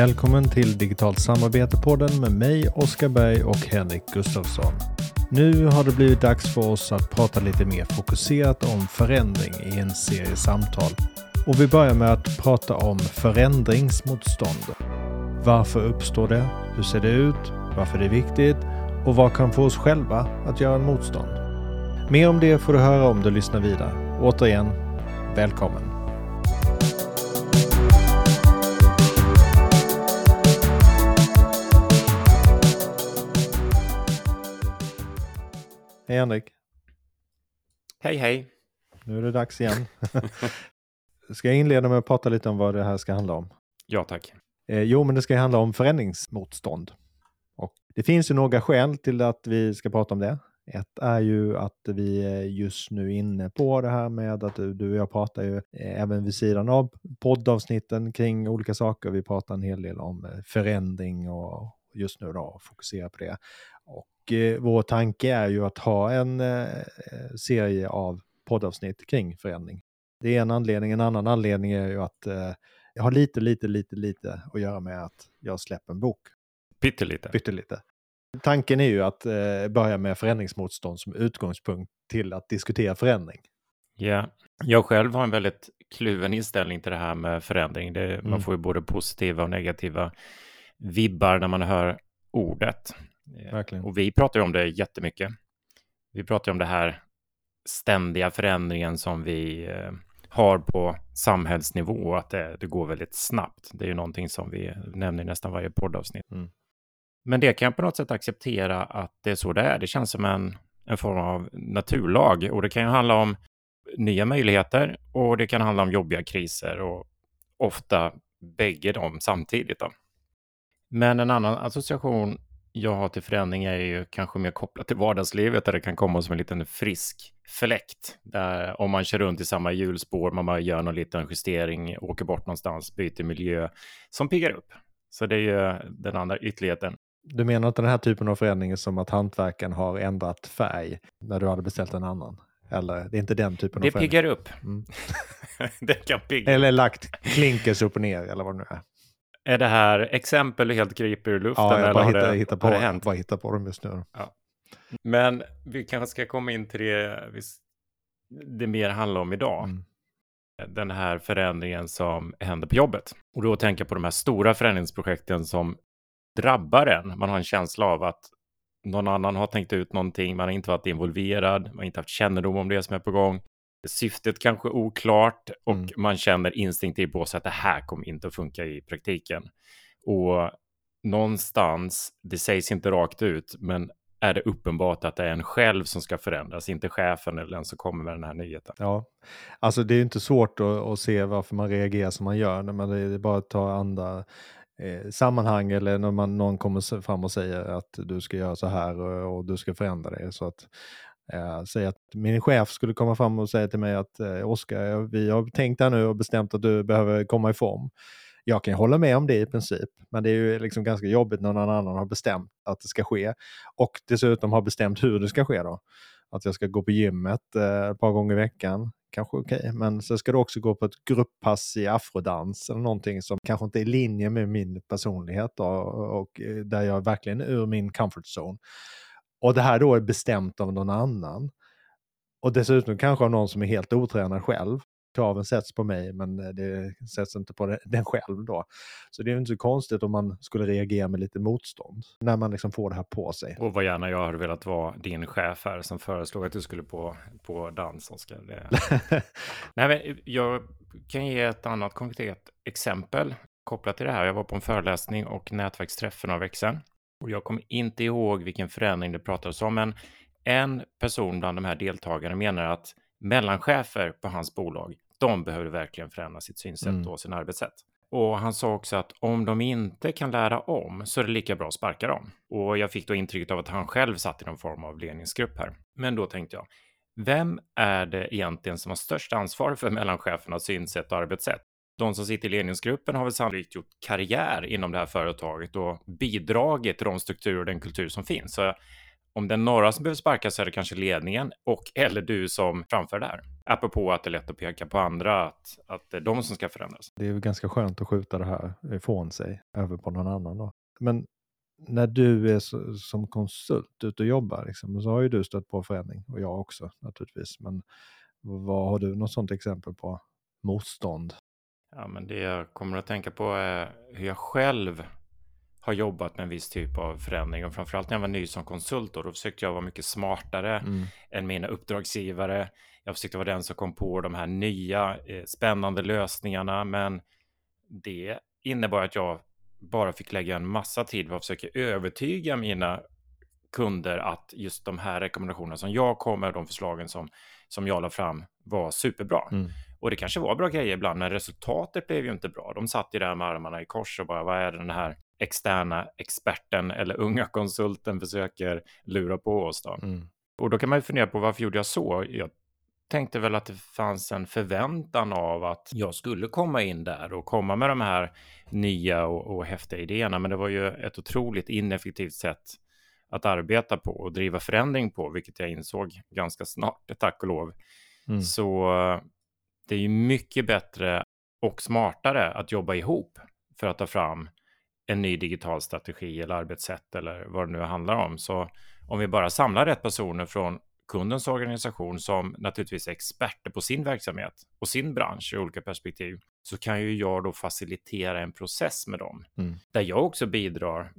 Välkommen till Digitalt samarbete-podden med mig, Oskar Berg och Henrik Gustafsson. Nu har det blivit dags för oss att prata lite mer fokuserat om förändring i en serie samtal. Och vi börjar med att prata om förändringsmotstånd. Varför uppstår det? Hur ser det ut? Varför det är viktigt? Och vad kan få oss själva att göra motstånd? Mer om det får du höra om du lyssnar vidare. Återigen, välkommen! Hej Henrik! Hej hej! Nu är det dags igen. ska jag inleda med att prata lite om vad det här ska handla om? Ja tack. Eh, jo, men det ska handla om förändringsmotstånd. Och det finns ju några skäl till att vi ska prata om det. Ett är ju att vi är just nu inne på det här med att du, och jag pratar ju eh, även vid sidan av poddavsnitten kring olika saker. Vi pratar en hel del om eh, förändring och just nu då fokusera på det. Eh, vår tanke är ju att ha en eh, serie av poddavsnitt kring förändring. Det är en anledning. En annan anledning är ju att eh, jag har lite, lite, lite, lite att göra med att jag släpper en bok. Pyttelite. Pyttelite. Tanken är ju att eh, börja med förändringsmotstånd som utgångspunkt till att diskutera förändring. Ja, jag själv har en väldigt kluven inställning till det här med förändring. Det, mm. Man får ju både positiva och negativa vibbar när man hör ordet. Eh, Verkligen. Och vi pratar ju om det jättemycket. Vi pratar om det här ständiga förändringen som vi eh, har på samhällsnivå, att det, det, går väldigt snabbt. Det är ju någonting som vi nämner i nästan varje poddavsnitt. Mm. Men det kan jag på något sätt acceptera att det är så det är. Det känns som en, en form av naturlag och det kan ju handla om nya möjligheter och det kan handla om jobbiga kriser och ofta bägge dem samtidigt. Då. Men en annan association jag har till förändring är ju kanske mer kopplat till vardagslivet där det kan komma som en liten frisk fläkt. Där om man kör runt i samma hjulspår, man bara gör någon liten justering, åker bort någonstans, byter miljö som piggar upp. Så det är ju den andra ytterligheten. Du menar inte den här typen av förändring som att hantverken har ändrat färg när du hade beställt en annan? Eller det är inte den typen det av förändring? Det piggar upp. Mm. det kan pigga Eller lagt klinkers upp och ner eller vad det nu är. Är det här exempel helt griper ur luften? Ja, jag eller bara har hittar, det, hittar på, bara hittar på dem just nu. Ja. Men vi kanske ska komma in till det det mer handlar om idag. Mm. Den här förändringen som händer på jobbet. Och då tänker jag på de här stora förändringsprojekten som drabbar en. Man har en känsla av att någon annan har tänkt ut någonting, man har inte varit involverad, man har inte haft kännedom om det som är på gång. Syftet kanske oklart och mm. man känner instinktivt på sig att det här kommer inte att funka i praktiken. Och någonstans, det sägs inte rakt ut, men är det uppenbart att det är en själv som ska förändras, inte chefen eller den som kommer med den här nyheten. Ja, alltså det är inte svårt att, att se varför man reagerar som man gör, men det är bara att ta andra eh, sammanhang eller när man, någon kommer fram och säger att du ska göra så här och, och du ska förändra dig. Så att, eh, säg att min chef skulle komma fram och säga till mig att eh, Oskar, vi har tänkt här nu och bestämt att du behöver komma i form jag kan hålla med om det i princip, men det är ju liksom ganska jobbigt när någon annan har bestämt att det ska ske och dessutom har bestämt hur det ska ske då. Att jag ska gå på gymmet eh, ett par gånger i veckan, kanske okej, okay. men så ska du också gå på ett grupppass i afrodans eller någonting som kanske inte är i linje med min personlighet då, och eh, där jag verkligen är ur min comfort zone. Och det här då är bestämt av någon annan. Och dessutom kanske av någon som är helt otränad själv kraven sätts på mig men eh, det sätts inte på den själv då. Så det är inte så konstigt om man skulle reagera med lite motstånd när man liksom får det här på sig. Och vad gärna jag hade velat vara din chef här som föreslog att du skulle på, på dans, Oskar. Nej, men jag kan ge ett annat konkret exempel kopplat till det här. Jag var på en föreläsning och nätverksträff för några veckor sedan. Och jag kommer inte ihåg vilken förändring det pratades om, men en person bland de här deltagarna menar att mellanchefer på hans bolag, de behöver verkligen förändra sitt synsätt mm. och sin arbetssätt. Och han sa också att om de inte kan lära om så är det lika bra att sparka dem. Och jag fick då intrycket av att han själv satt i någon form av ledningsgrupp här. Men då tänkte jag, vem är det egentligen som har störst ansvar för mellanchefernas synsätt och arbetssätt? De som sitter i ledningsgruppen har väl sannolikt gjort karriär inom det här företaget och bidragit till de strukturer och den kultur som finns. Så om det är några som behöver sparkas så är det kanske ledningen och eller du som framför där. Apropå att det är lätt att peka på andra, att, att det är de som ska förändras. Det är ju ganska skönt att skjuta det här ifrån sig, över på någon annan då. Men när du är så, som konsult ute och jobbar, liksom, så har ju du stött på förändring och jag också naturligtvis. Men vad har du något sådant exempel på motstånd? Ja, men det jag kommer att tänka på är hur jag själv har jobbat med en viss typ av förändring och framförallt när jag var ny som konsult då, då försökte jag vara mycket smartare mm. än mina uppdragsgivare. Jag försökte vara den som kom på de här nya eh, spännande lösningarna, men det innebar att jag bara fick lägga en massa tid på att försöka övertyga mina kunder att just de här rekommendationerna som jag kom med, de förslagen som, som jag la fram var superbra. Mm. Och det kanske var bra grejer ibland, men resultatet blev ju inte bra. De satt ju där med armarna i kors och bara, vad är det den här externa experten eller unga konsulten försöker lura på oss då? Mm. Och då kan man ju fundera på varför gjorde jag så? Jag tänkte väl att det fanns en förväntan av att jag skulle komma in där och komma med de här nya och, och häftiga idéerna. Men det var ju ett otroligt ineffektivt sätt att arbeta på och driva förändring på, vilket jag insåg ganska snart, tack och lov. Mm. Så det är ju mycket bättre och smartare att jobba ihop för att ta fram en ny digital strategi eller arbetssätt eller vad det nu handlar om. Så om vi bara samlar rätt personer från kundens organisation som naturligtvis är experter på sin verksamhet och sin bransch i olika perspektiv så kan ju jag då facilitera en process med dem mm. där jag också bidrar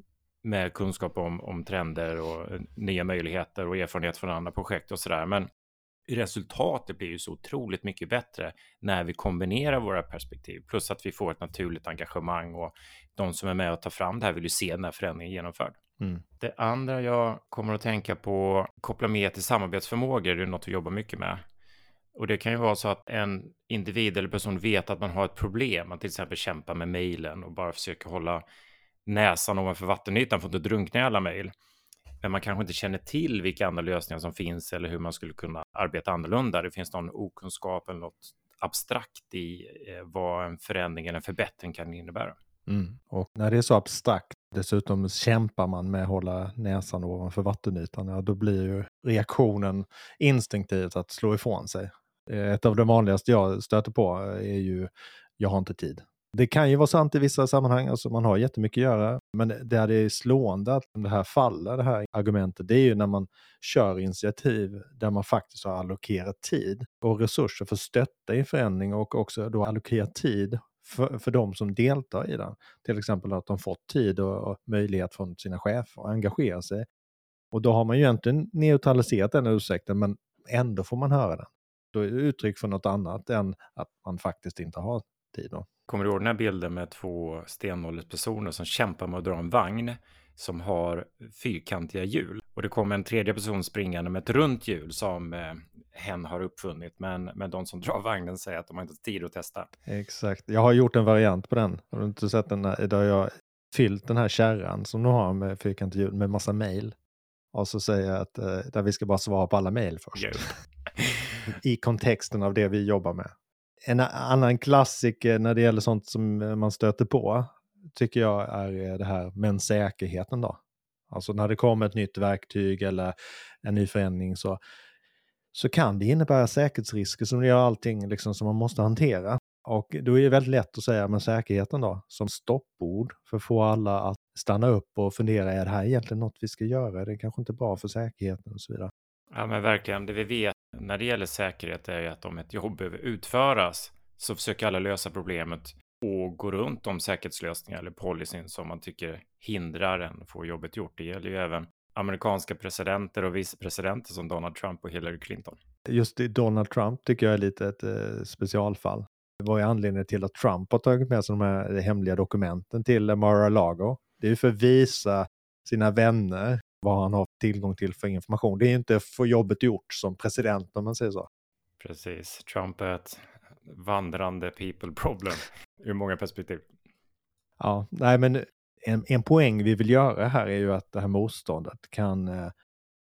med kunskap om, om trender och nya möjligheter och erfarenhet från andra projekt och sådär. Men resultatet blir ju så otroligt mycket bättre när vi kombinerar våra perspektiv plus att vi får ett naturligt engagemang och de som är med och tar fram det här vill ju se den här förändringen genomförd. Mm. Det andra jag kommer att tänka på, koppla med till samarbetsförmågor, det är något vi jobbar mycket med. Och det kan ju vara så att en individ eller person vet att man har ett problem, man till exempel kämpar med mejlen och bara försöker hålla näsan ovanför vattenytan för att inte drunkna i alla mejl. Men man kanske inte känner till vilka andra lösningar som finns eller hur man skulle kunna arbeta annorlunda. Det finns någon okunskap eller något abstrakt i eh, vad en förändring eller en förbättring kan innebära. Mm. Och när det är så abstrakt, dessutom kämpar man med att hålla näsan ovanför vattenytan, ja, då blir ju reaktionen instinktivt att slå ifrån sig. Eh, ett av de vanligaste jag stöter på är ju, jag har inte tid. Det kan ju vara sant i vissa sammanhang, alltså man har jättemycket att göra, men där det är slående att det här faller, det här argumentet, det är ju när man kör initiativ där man faktiskt har allokerat tid och resurser för att stötta i förändring och också då allokera tid för, för de som deltar i den. Till exempel att de fått tid och, och möjlighet från sina chefer att engagera sig. Och då har man ju egentligen neutraliserat den ursäkten, men ändå får man höra den. Då är det uttryck för något annat än att man faktiskt inte har tid. Då. Kommer du ihåg den här bilden med två stenålderspersoner som kämpar med att dra en vagn som har fyrkantiga hjul? Och det kommer en tredje person springande med ett runt hjul som eh, hen har uppfunnit. Men, men de som drar vagnen säger att de har inte tid att testa. Exakt. Jag har gjort en variant på den. Har du inte sett den där, där jag fyllt den här kärran som du har med fyrkantiga hjul med massa mail. Och så säger jag att eh, där vi ska bara svara på alla mail först. I kontexten av det vi jobbar med. En annan klassiker eh, när det gäller sånt som eh, man stöter på tycker jag är eh, det här med säkerheten då. Alltså när det kommer ett nytt verktyg eller en ny förändring så, så kan det innebära säkerhetsrisker som gör allting liksom som man måste hantera. Och då är det väldigt lätt att säga med säkerheten då som stoppord för att få alla att stanna upp och fundera, är det här egentligen något vi ska göra? Det är kanske inte bra för säkerheten och så vidare. Ja men verkligen, det vi vet när det gäller säkerhet är ju att om ett jobb behöver utföras så försöker alla lösa problemet och gå runt de säkerhetslösningar eller policyn som man tycker hindrar en få jobbet gjort. Det gäller ju även amerikanska presidenter och vicepresidenter som Donald Trump och Hillary Clinton. Just Donald Trump tycker jag är lite ett eh, specialfall. Vad är anledningen till att Trump har tagit med sig de här hemliga dokumenten till Mar-a-Lago? Det är ju för att visa sina vänner vad han har tillgång till för information. Det är inte att få jobbet gjort som president om man säger så. Precis, Trump är ett vandrande people problem ur många perspektiv. Ja, nej men en, en poäng vi vill göra här är ju att det här motståndet kan eh,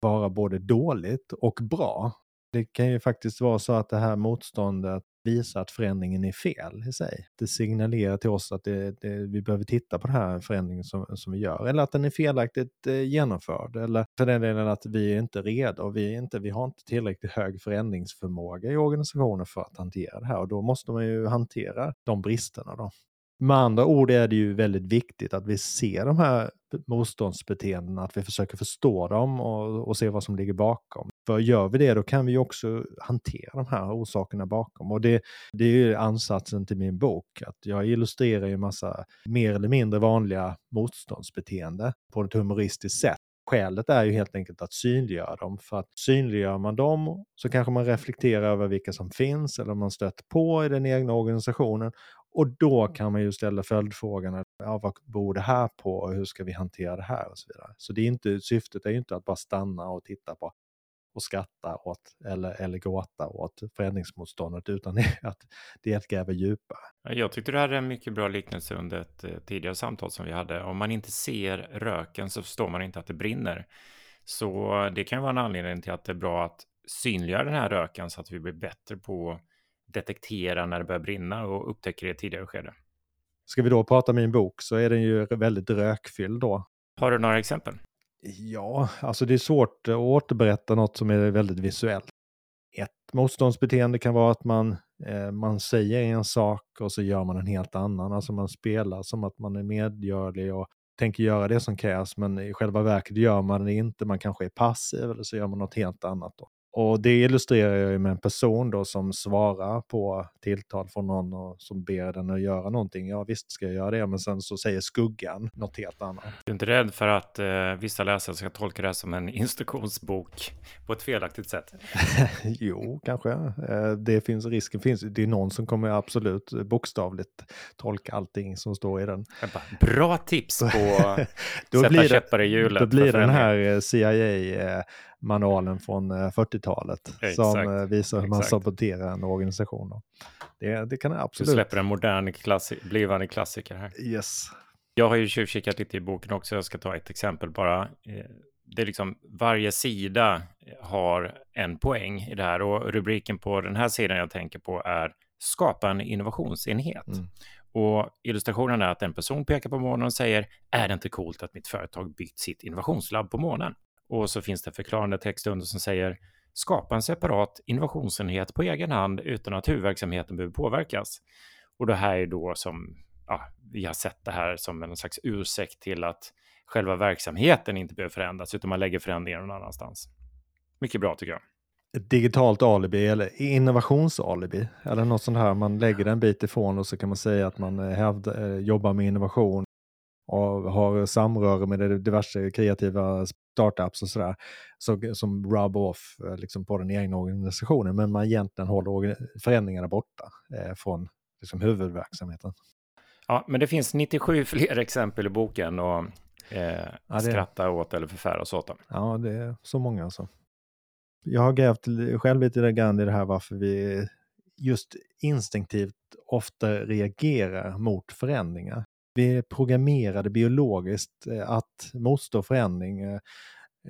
vara både dåligt och bra. Det kan ju faktiskt vara så att det här motståndet visar att förändringen är fel i sig. Det signalerar till oss att det, det, vi behöver titta på den här förändringen som, som vi gör. Eller att den är felaktigt eh, genomförd. Eller för den delen att vi är inte redo. Vi, är inte, vi har inte tillräckligt hög förändringsförmåga i organisationen för att hantera det här. Och då måste man ju hantera de bristerna. Då. Med andra ord är det ju väldigt viktigt att vi ser de här motståndsbeteendena, att vi försöker förstå dem och, och se vad som ligger bakom. För gör vi det, då kan vi också hantera de här orsakerna bakom. Och det, det är ju ansatsen till min bok, att jag illustrerar ju massa mer eller mindre vanliga motståndsbeteende på ett humoristiskt sätt. Skälet är ju helt enkelt att synliggöra dem, för att synliggör man dem så kanske man reflekterar över vilka som finns eller man stött på i den egna organisationen och då kan man ju ställa följdfrågan, ja, vad beror det här på och hur ska vi hantera det här och så vidare. Så det är inte, syftet är ju inte att bara stanna och titta på och skratta åt eller, eller gråta åt förändringsmotståndet utan att det gräver djupare. Jag tyckte det här är en mycket bra liknelse under ett eh, tidigare samtal som vi hade. Om man inte ser röken så förstår man inte att det brinner. Så det kan vara en anledning till att det är bra att synliggöra den här röken så att vi blir bättre på att detektera när det börjar brinna och upptäcker det i tidigare skede. Ska vi då prata min bok så är den ju väldigt rökfylld då. Har du några exempel? Ja, alltså det är svårt att återberätta något som är väldigt visuellt. Ett motståndsbeteende kan vara att man, eh, man säger en sak och så gör man en helt annan. Alltså man spelar som att man är medgörlig och tänker göra det som krävs, men i själva verket gör man det inte. Man kanske är passiv eller så gör man något helt annat. Då. Och det illustrerar jag ju med en person då som svarar på tilltal från någon och som ber den att göra någonting. Ja visst ska jag göra det, men sen så säger skuggan något helt annat. Du är inte rädd för att eh, vissa läsare ska tolka det här som en instruktionsbok på ett felaktigt sätt? jo, kanske. Eh, det finns, risken finns. Det är någon som kommer absolut bokstavligt tolka allting som står i den. Bara, bra tips på att sätta käppar i hjulet. Då blir den här eh, CIA manualen från 40-talet eh, som eh, visar hur man exakt. saboterar en organisation. Det, det kan absolut. Du släpper en modern klassi blivande klassiker här. Yes. Jag har ju tjuvkikat lite i boken också. Jag ska ta ett exempel bara. Eh, det är liksom varje sida har en poäng i det här och rubriken på den här sidan jag tänker på är skapa en innovationsenhet. Mm. Och illustrationen är att en person pekar på månen och säger är det inte coolt att mitt företag byggt sitt innovationslabb på månen? Och så finns det förklarande text under som säger skapa en separat innovationsenhet på egen hand utan att huvudverksamheten behöver påverkas. Och det här är då som ja, vi har sett det här som en slags ursäkt till att själva verksamheten inte behöver förändras utan man lägger förändringar någon annanstans. Mycket bra tycker jag. Ett digitalt alibi eller innovationsalibi eller något sånt här. Man lägger en bit ifrån och så kan man säga att man eh, hävd, eh, jobbar med innovation och har samröre med diverse kreativa startups och sådär, så, som rub off eh, liksom, på den egna organisationen, men man egentligen håller förändringarna borta eh, från liksom, huvudverksamheten. Ja, men det finns 97 fler exempel i boken och eh, ja, det... skratta åt eller förfäras åt dem. Ja, det är så många alltså. Jag har grävt själv lite grann i det här varför vi just instinktivt ofta reagerar mot förändringar. Vi är programmerade biologiskt eh, att motstå förändring. Eh,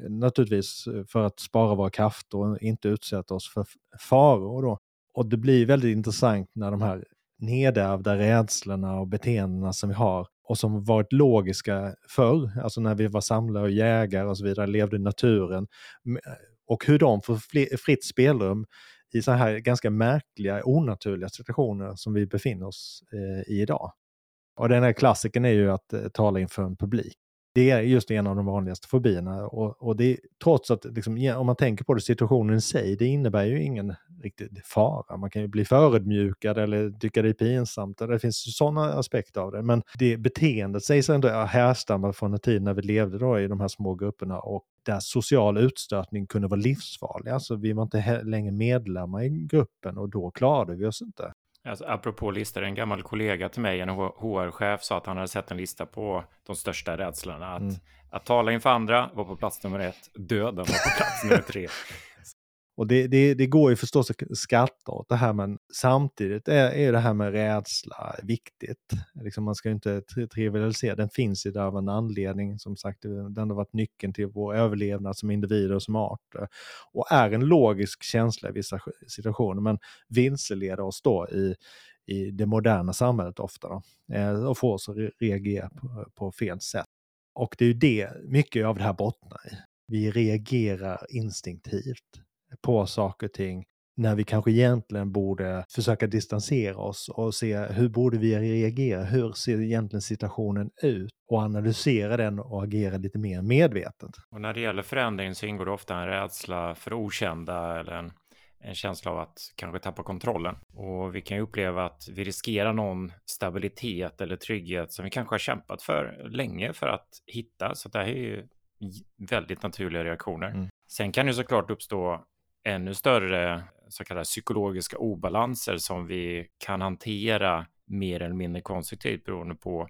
naturligtvis eh, för att spara våra krafter och inte utsätta oss för faror. Då. Och det blir väldigt intressant när de här nedärvda rädslorna och beteendena som vi har och som varit logiska förr, alltså när vi var samlare och jägare och så vidare, levde i naturen, och hur de får fritt spelrum i så här ganska märkliga, onaturliga situationer som vi befinner oss i idag. Och den här klassiken är ju att eh, tala inför en publik. Det är just en av de vanligaste fobierna och, och det trots att liksom, om man tänker på det, situationen i sig, det innebär ju ingen riktig fara. Man kan ju bli förödmjukad eller tycka det är pinsamt. Det finns sådana aspekter av det. Men det beteendet sägs ändå härstamma från en tid när vi levde då i de här små grupperna och där social utstötning kunde vara livsfarlig. Alltså vi var inte längre medlemmar i gruppen och då klarade vi oss inte. Alltså, apropå listor, en gammal kollega till mig, en HR-chef, sa att han hade sett en lista på de största rädslorna. Att, mm. att tala inför andra var på plats nummer ett, döden var på plats nummer tre. Och det, det, det går ju förstås att skratta åt det här men samtidigt är, är det här med rädsla viktigt. Liksom man ska ju inte trivialisera, den finns ju där av en anledning. Som sagt, den har varit nyckeln till vår överlevnad som individer och som arter. Eh, och är en logisk känsla i vissa situationer men vilseleder oss då i, i det moderna samhället ofta då, eh, och får oss att reagera på, på fel sätt. Och det är ju det mycket av det här bottnar i. Vi reagerar instinktivt på saker och ting när vi kanske egentligen borde försöka distansera oss och se hur borde vi reagera? Hur ser egentligen situationen ut? Och analysera den och agera lite mer medvetet. Och när det gäller förändring så ingår det ofta en rädsla för okända eller en, en känsla av att kanske tappa kontrollen. Och vi kan ju uppleva att vi riskerar någon stabilitet eller trygghet som vi kanske har kämpat för länge för att hitta. Så det här är ju väldigt naturliga reaktioner. Mm. Sen kan det såklart uppstå ännu större så kallade psykologiska obalanser som vi kan hantera mer eller mindre konstruktivt beroende på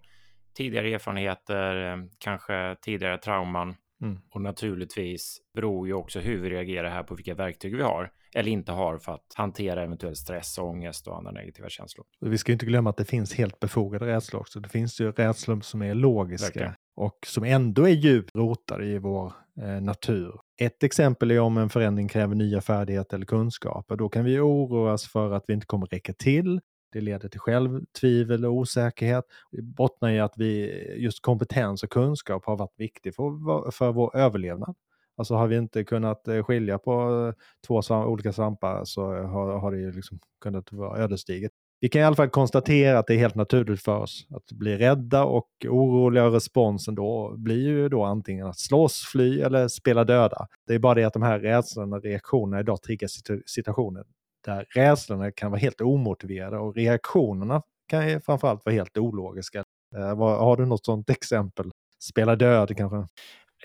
tidigare erfarenheter, kanske tidigare trauman. Mm. Och naturligtvis beror ju också hur vi reagerar här på vilka verktyg vi har eller inte har för att hantera eventuell stress, ångest och andra negativa känslor. Vi ska inte glömma att det finns helt befogade rädslor också. Det finns ju rädslor som är logiska Verkligen. och som ändå är djupt rotade i vår eh, natur. Ett exempel är om en förändring kräver nya färdigheter eller kunskaper. Då kan vi oroas för att vi inte kommer räcka till. Det leder till självtvivel och osäkerhet. Det bottnar i att vi, just kompetens och kunskap har varit viktigt för, för vår överlevnad. Alltså har vi inte kunnat eh, skilja på eh, två olika svampar så har, har det liksom kunnat vara ödesdigert. Vi kan i alla fall konstatera att det är helt naturligt för oss att bli rädda och oroliga och responsen då blir ju då antingen att slåss, fly eller spela döda. Det är bara det att de här rädslorna och reaktionerna idag triggar situationer där rädslorna kan vara helt omotiverade och reaktionerna kan ju framförallt vara helt ologiska. Eh, har du något sådant exempel? Spela död kanske?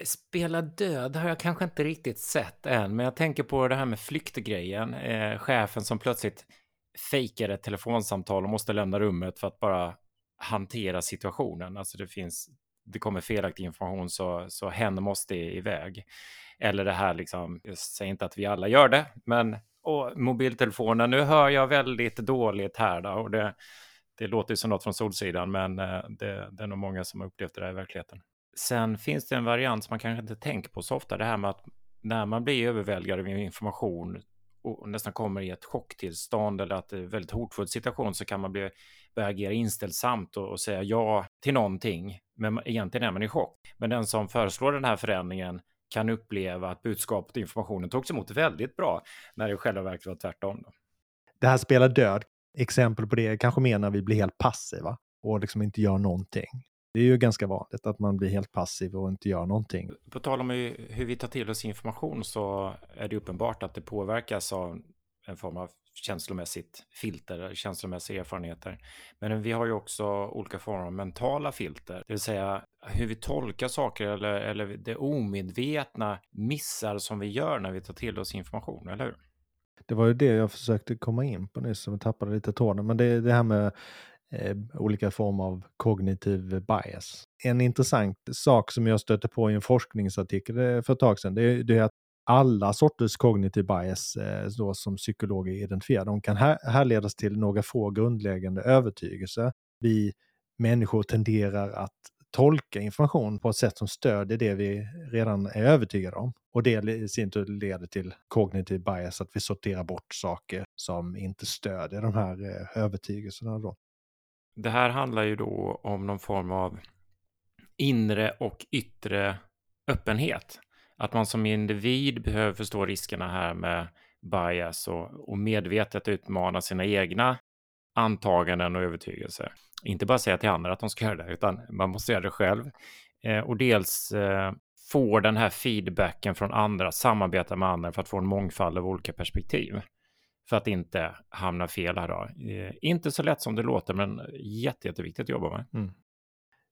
Spela död har jag kanske inte riktigt sett än, men jag tänker på det här med flyktgrejen. Eh, chefen som plötsligt fejkar ett telefonsamtal och måste lämna rummet för att bara hantera situationen. Alltså det finns, det kommer felaktig information så, så hen måste iväg. Eller det här liksom, jag säger inte att vi alla gör det, men och mobiltelefonen, nu hör jag väldigt dåligt här då och det, det låter ju som något från Solsidan, men eh, det, det är nog många som har upplevt det där i verkligheten. Sen finns det en variant som man kanske inte tänker på så ofta, det här med att när man blir överväldigad av information och nästan kommer i ett chocktillstånd eller att det är en väldigt hotfull situation så kan man bli, börja agera inställsamt och, och säga ja till någonting. Men egentligen är man i chock. Men den som föreslår den här förändringen kan uppleva att budskapet och informationen togs emot väldigt bra när det i själva verket var tvärtom. Då. Det här spelar död. Exempel på det kanske mer när vi blir helt passiva och liksom inte gör någonting. Det är ju ganska vanligt att man blir helt passiv och inte gör någonting. På tal om hur vi tar till oss information så är det uppenbart att det påverkas av en form av känslomässigt filter, känslomässiga erfarenheter. Men vi har ju också olika former av mentala filter, det vill säga hur vi tolkar saker eller, eller det omedvetna missar som vi gör när vi tar till oss information, eller hur? Det var ju det jag försökte komma in på nyss, som jag tappade lite tråden. Men det, är det här med Eh, olika former av kognitiv bias. En intressant sak som jag stötte på i en forskningsartikel eh, för ett tag sedan, det, det är att alla sorters kognitiv bias eh, då, som psykologer identifierar, de kan här, härledas till några få grundläggande övertygelser. Vi människor tenderar att tolka information på ett sätt som stödjer det vi redan är övertygade om. Och det i sin tur leder till kognitiv bias, att vi sorterar bort saker som inte stödjer de här övertygelserna. Då. Det här handlar ju då om någon form av inre och yttre öppenhet. Att man som individ behöver förstå riskerna här med bias och, och medvetet utmana sina egna antaganden och övertygelser. Inte bara säga till andra att de ska göra det, utan man måste göra det själv. Eh, och dels eh, få den här feedbacken från andra, samarbeta med andra för att få en mångfald av olika perspektiv för att inte hamna fel här då. Eh, inte så lätt som det låter, men jätte, jätteviktigt att jobba med. Mm.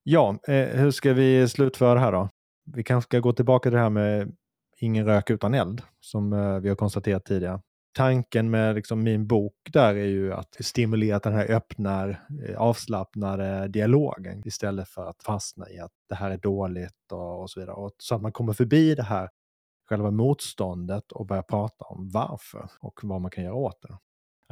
Ja, eh, hur ska vi slutföra det här då? Vi kanske ska gå tillbaka till det här med ingen rök utan eld, som eh, vi har konstaterat tidigare. Tanken med liksom min bok där är ju att stimulera den här öppna, eh, avslappnade dialogen istället för att fastna i att det här är dåligt och, och så vidare. Och så att man kommer förbi det här själva motståndet och börja prata om varför och vad man kan göra åt det.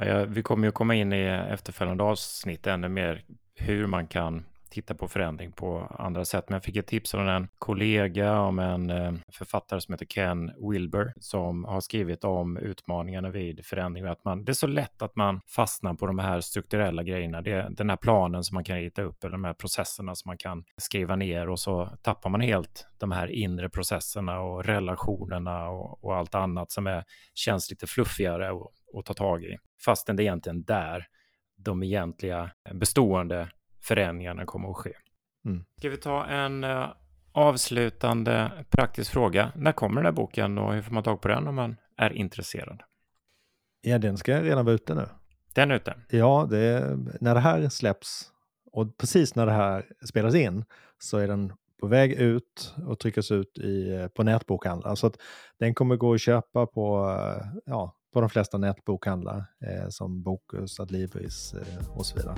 Ja, vi kommer ju komma in i efterföljande avsnitt ännu mer hur man kan titta på förändring på andra sätt. Men jag fick ett tips från en kollega om en eh, författare som heter Ken Wilber som har skrivit om utmaningarna vid förändring. Att man, det är så lätt att man fastnar på de här strukturella grejerna. Det är den här planen som man kan rita upp eller de här processerna som man kan skriva ner och så tappar man helt de här inre processerna och relationerna och, och allt annat som är, känns lite fluffigare att ta tag i. Fastän det är egentligen där de egentliga bestående förändringarna kommer att ske. Mm. Ska vi ta en uh, avslutande praktisk fråga. När kommer den här boken och hur får man tag på den om man är intresserad? Ja, den ska redan vara ute nu. Den är ute? Ja, det är, när det här släpps och precis när det här spelas in så är den på väg ut och tryckas ut i, på nätbokhandlar. Så att den kommer gå att köpa på, eh, ja, på de flesta nätbokhandlar eh, som Bokus, Adlibris eh, och så vidare.